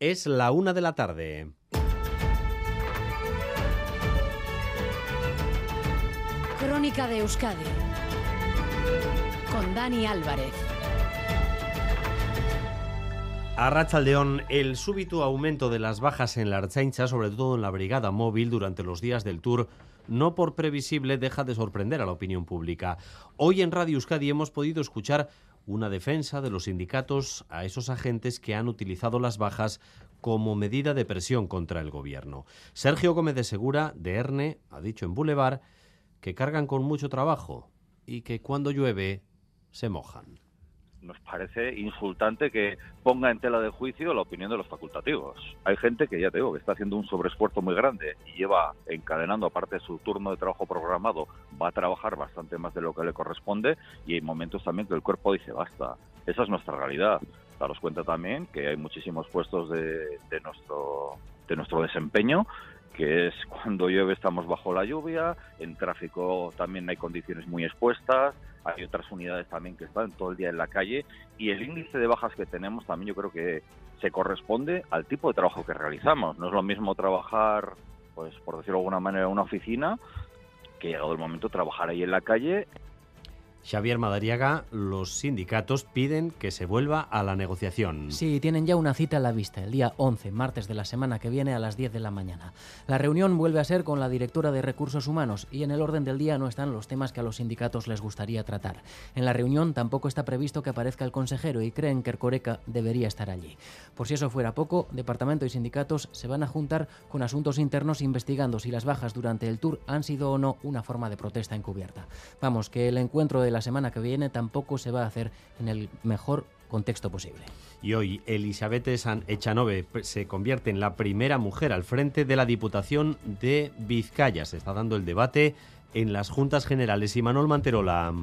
Es la una de la tarde. Crónica de Euskadi con Dani Álvarez. A León, el súbito aumento de las bajas en la Archaincha, sobre todo en la brigada móvil durante los días del Tour, no por previsible deja de sorprender a la opinión pública. Hoy en Radio Euskadi hemos podido escuchar una defensa de los sindicatos a esos agentes que han utilizado las bajas como medida de presión contra el gobierno. Sergio Gómez de Segura, de ERNE, ha dicho en Boulevard que cargan con mucho trabajo y que cuando llueve se mojan. Nos parece insultante que ponga en tela de juicio la opinión de los facultativos. Hay gente que, ya te digo, que está haciendo un sobreesfuerzo muy grande y lleva encadenando, aparte de su turno de trabajo programado, va a trabajar bastante más de lo que le corresponde y hay momentos también que el cuerpo dice basta. Esa es nuestra realidad. Daros cuenta también que hay muchísimos puestos de, de nuestro, de nuestro desempeño que es cuando llueve estamos bajo la lluvia, en tráfico también hay condiciones muy expuestas, hay otras unidades también que están todo el día en la calle y el índice de bajas que tenemos también yo creo que se corresponde al tipo de trabajo que realizamos. No es lo mismo trabajar, pues por decirlo de alguna manera, en una oficina que llegado el momento trabajar ahí en la calle Xavier Madariaga, los sindicatos piden que se vuelva a la negociación. Sí, tienen ya una cita a la vista, el día 11, martes de la semana que viene a las 10 de la mañana. La reunión vuelve a ser con la directora de Recursos Humanos y en el orden del día no están los temas que a los sindicatos les gustaría tratar. En la reunión tampoco está previsto que aparezca el consejero y creen que Ercoreca debería estar allí. Por si eso fuera poco, departamento y sindicatos se van a juntar con asuntos internos investigando si las bajas durante el tour han sido o no una forma de protesta encubierta. Vamos, que el encuentro de la semana que viene tampoco se va a hacer en el mejor contexto posible. Y hoy Elizabeth Echanove se convierte en la primera mujer al frente de la Diputación de Vizcaya. Se está dando el debate en las Juntas Generales. Y Manuel Manterola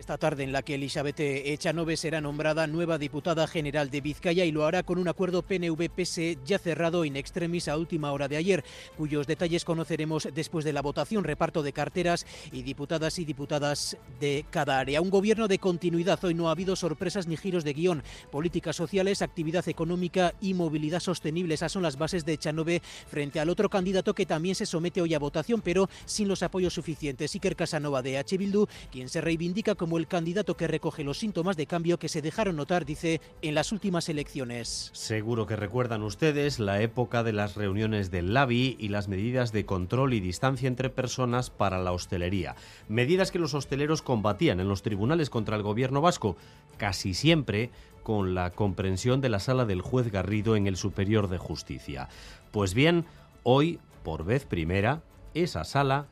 esta tarde en la que Elizabeth Echanove será nombrada nueva diputada general de Vizcaya y lo hará con un acuerdo PNV-PSE ya cerrado in extremis a última hora de ayer, cuyos detalles conoceremos después de la votación, reparto de carteras y diputadas y diputadas de cada área. Un gobierno de continuidad. Hoy no ha habido sorpresas ni giros de guion. Políticas sociales, actividad económica y movilidad sostenible. Esas son las bases de Echanove frente al otro candidato que también se somete hoy a votación, pero sin los apoyos suficientes. Iker Casanova de H. Bildu, quien se reivindica como el candidato que recoge los síntomas de cambio que se dejaron notar, dice, en las últimas elecciones. Seguro que recuerdan ustedes la época de las reuniones del LABI y las medidas de control y distancia entre personas para la hostelería. Medidas que los hosteleros combatían en los tribunales contra el gobierno vasco, casi siempre con la comprensión de la sala del juez Garrido en el Superior de Justicia. Pues bien, hoy, por vez primera, esa sala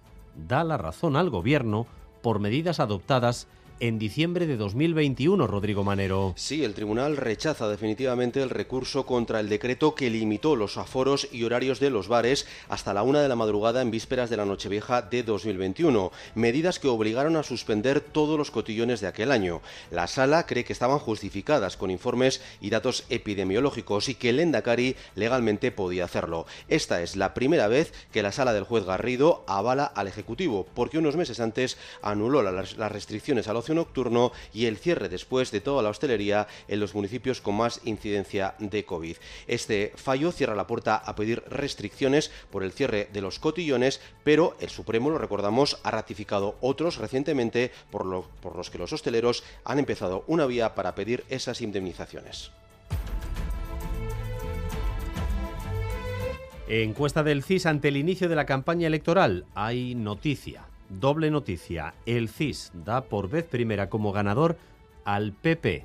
da la razón al gobierno por medidas adoptadas en diciembre de 2021, Rodrigo Manero. Sí, el tribunal rechaza definitivamente el recurso contra el decreto que limitó los aforos y horarios de los bares hasta la una de la madrugada en vísperas de la Nochevieja de 2021, medidas que obligaron a suspender todos los cotillones de aquel año. La sala cree que estaban justificadas con informes y datos epidemiológicos y que el Endacari legalmente podía hacerlo. Esta es la primera vez que la sala del juez Garrido avala al Ejecutivo, porque unos meses antes anuló las restricciones a los nocturno y el cierre después de toda la hostelería en los municipios con más incidencia de COVID. Este fallo cierra la puerta a pedir restricciones por el cierre de los cotillones, pero el Supremo, lo recordamos, ha ratificado otros recientemente por, por los que los hosteleros han empezado una vía para pedir esas indemnizaciones. Encuesta del CIS ante el inicio de la campaña electoral. Hay noticia. Doble noticia, el CIS da por vez primera como ganador al PP,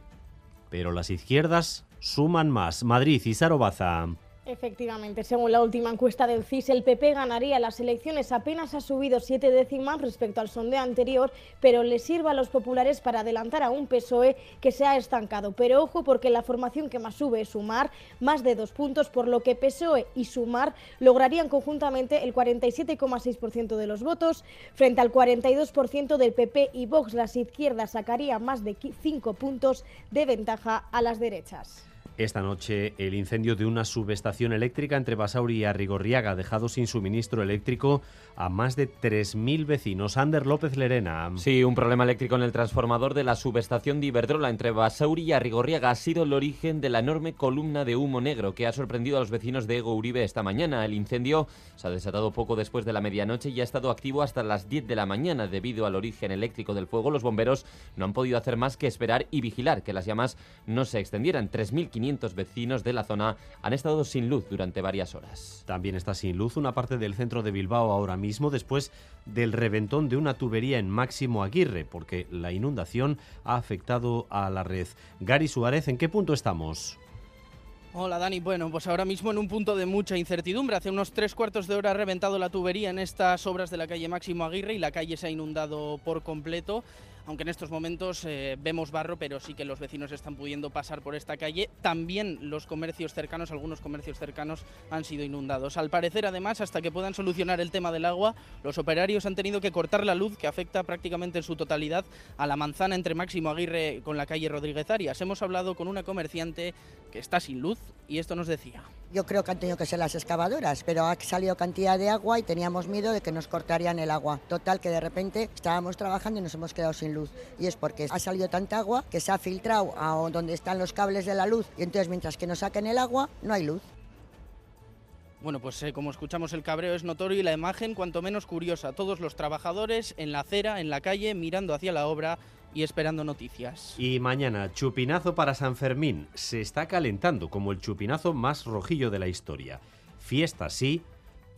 pero las izquierdas suman más. Madrid y Sarobaza. Efectivamente, según la última encuesta del CIS, el PP ganaría las elecciones. Apenas ha subido siete décimas respecto al sondeo anterior, pero le sirve a los populares para adelantar a un PSOE que se ha estancado. Pero ojo, porque la formación que más sube es Sumar, más de dos puntos, por lo que PSOE y Sumar lograrían conjuntamente el 47,6% de los votos, frente al 42% del PP y Vox. Las izquierdas sacarían más de cinco puntos de ventaja a las derechas. Esta noche el incendio de una subestación eléctrica entre Basauri y Arrigorriaga ha dejado sin suministro eléctrico a más de 3.000 vecinos. Ander López Lerena. Sí, un problema eléctrico en el transformador de la subestación de Iberdrola entre Basauri y Arrigorriaga ha sido el origen de la enorme columna de humo negro que ha sorprendido a los vecinos de Ego Uribe esta mañana. El incendio se ha desatado poco después de la medianoche y ha estado activo hasta las 10 de la mañana. Debido al origen eléctrico del fuego, los bomberos no han podido hacer más que esperar y vigilar que las llamas no se extendieran. 3.500 vecinos de la zona han estado sin luz durante varias horas. También está sin luz una parte del centro de Bilbao ahora mismo después del reventón de una tubería en Máximo Aguirre, porque la inundación ha afectado a la red. Gary Suárez, ¿en qué punto estamos? Hola Dani, bueno, pues ahora mismo en un punto de mucha incertidumbre. Hace unos tres cuartos de hora ha reventado la tubería en estas obras de la calle Máximo Aguirre y la calle se ha inundado por completo aunque en estos momentos eh, vemos barro, pero sí que los vecinos están pudiendo pasar por esta calle. También los comercios cercanos, algunos comercios cercanos han sido inundados. Al parecer, además, hasta que puedan solucionar el tema del agua, los operarios han tenido que cortar la luz que afecta prácticamente en su totalidad a la manzana entre Máximo Aguirre con la calle Rodríguez Arias. Hemos hablado con una comerciante que está sin luz y esto nos decía. Yo creo que han tenido que ser las excavadoras, pero ha salido cantidad de agua y teníamos miedo de que nos cortarían el agua. Total, que de repente estábamos trabajando y nos hemos quedado sin luz. Y es porque ha salido tanta agua que se ha filtrado a donde están los cables de la luz y entonces mientras que nos saquen el agua no hay luz. Bueno, pues eh, como escuchamos el cabreo es notorio y la imagen cuanto menos curiosa. Todos los trabajadores en la acera, en la calle, mirando hacia la obra y esperando noticias. Y mañana, chupinazo para San Fermín. Se está calentando como el chupinazo más rojillo de la historia. Fiesta sí,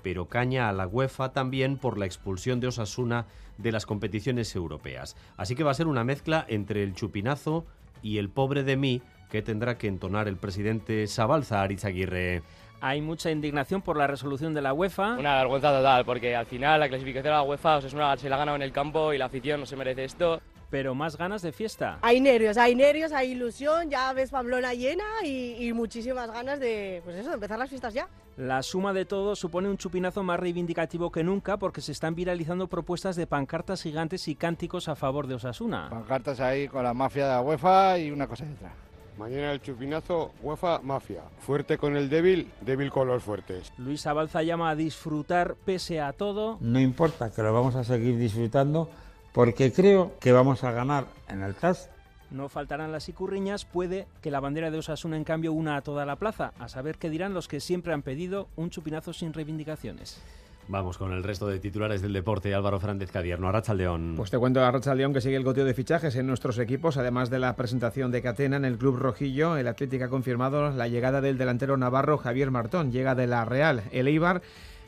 pero caña a la UEFA también por la expulsión de Osasuna de las competiciones europeas. Así que va a ser una mezcla entre el chupinazo y el pobre de mí que tendrá que entonar el presidente Sabalza Arizaguirre. Hay mucha indignación por la resolución de la UEFA. Una vergüenza total, porque al final la clasificación de la UEFA Osasuna se la ha ganado en el campo y la afición no se merece esto pero más ganas de fiesta. Hay nervios, hay nervios, hay ilusión, ya ves Pamplona llena y, muchísimas ganas de, pues eso, de empezar las fiestas ya. La suma de todo supone un chupinazo más reivindicativo que nunca porque se están viralizando propuestas de pancartas gigantes y cánticos a favor de Osasuna. Pancartas ahí con la mafia de la UEFA y una cosa y otra. Mañana el chupinazo, UEFA, mafia. Fuerte con el débil, débil con los fuertes. Luis Abalza llama a disfrutar pese a todo. No importa, que lo vamos a seguir disfrutando porque creo que vamos a ganar en el TAS. No faltarán las icurriñas, puede que la bandera de Osasuna en cambio una a toda la plaza, a saber qué dirán los que siempre han pedido un chupinazo sin reivindicaciones. Vamos con el resto de titulares del deporte. Álvaro Fernández Cadierno, León. Pues te cuento a León que sigue el goteo de fichajes en nuestros equipos, además de la presentación de Catena en el Club Rojillo. El Atlético ha confirmado la llegada del delantero navarro Javier Martón. Llega de la Real. El Eibar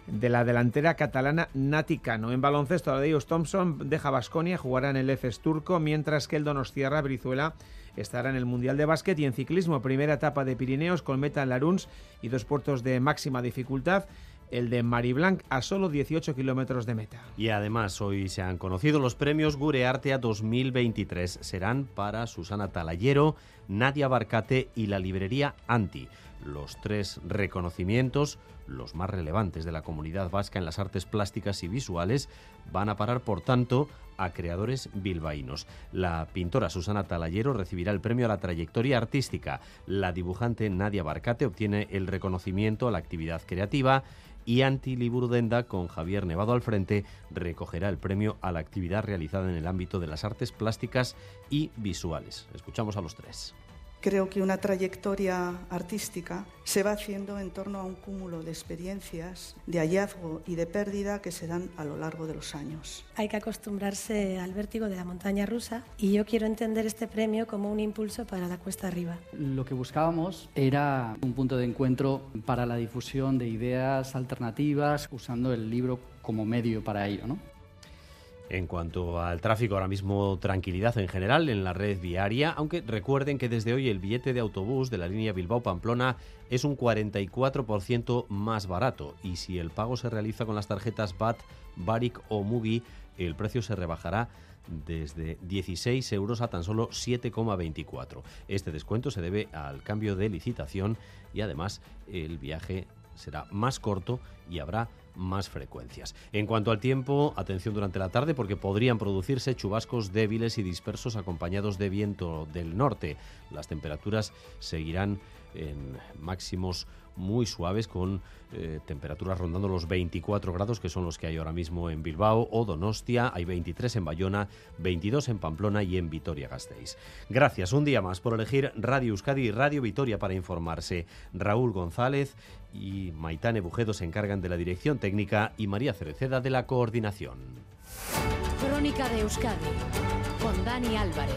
de la delantera catalana Naticano. En baloncesto, Adeus Thompson deja Basconia, jugará en el EFES turco, mientras que el Donostierra Brizuela estará en el Mundial de Básquet y en ciclismo, primera etapa de Pirineos con meta en Laruns y dos puertos de máxima dificultad el de Mariblanc a solo 18 kilómetros de meta. Y además hoy se han conocido los premios Gureartea 2023. Serán para Susana Talayero, Nadia Barcate y la librería Anti. Los tres reconocimientos los más relevantes de la comunidad vasca en las artes plásticas y visuales, van a parar, por tanto, a creadores bilbaínos. La pintora Susana Talayero recibirá el premio a la trayectoria artística. La dibujante Nadia Barcate obtiene el reconocimiento a la actividad creativa y Anti Liburudenda, con Javier Nevado al frente, recogerá el premio a la actividad realizada en el ámbito de las artes plásticas y visuales. Escuchamos a los tres. Creo que una trayectoria artística se va haciendo en torno a un cúmulo de experiencias, de hallazgo y de pérdida que se dan a lo largo de los años. Hay que acostumbrarse al vértigo de la montaña rusa y yo quiero entender este premio como un impulso para la cuesta arriba. Lo que buscábamos era un punto de encuentro para la difusión de ideas alternativas usando el libro como medio para ello. ¿no? En cuanto al tráfico, ahora mismo tranquilidad en general en la red viaria, aunque recuerden que desde hoy el billete de autobús de la línea Bilbao-Pamplona es un 44% más barato y si el pago se realiza con las tarjetas BAT, Baric o Mugi, el precio se rebajará desde 16 euros a tan solo 7,24. Este descuento se debe al cambio de licitación y además el viaje será más corto y habrá más frecuencias. En cuanto al tiempo, atención durante la tarde porque podrían producirse chubascos débiles y dispersos acompañados de viento del norte. Las temperaturas seguirán en máximos muy suaves con eh, temperaturas rondando los 24 grados que son los que hay ahora mismo en Bilbao o Donostia, hay 23 en Bayona, 22 en Pamplona y en Vitoria-Gasteiz. Gracias un día más por elegir Radio Euskadi y Radio Vitoria para informarse. Raúl González y Maitane Bujedo se encargan de la dirección técnica y María Cereceda de la coordinación. Crónica de Euskadi con Dani Álvarez.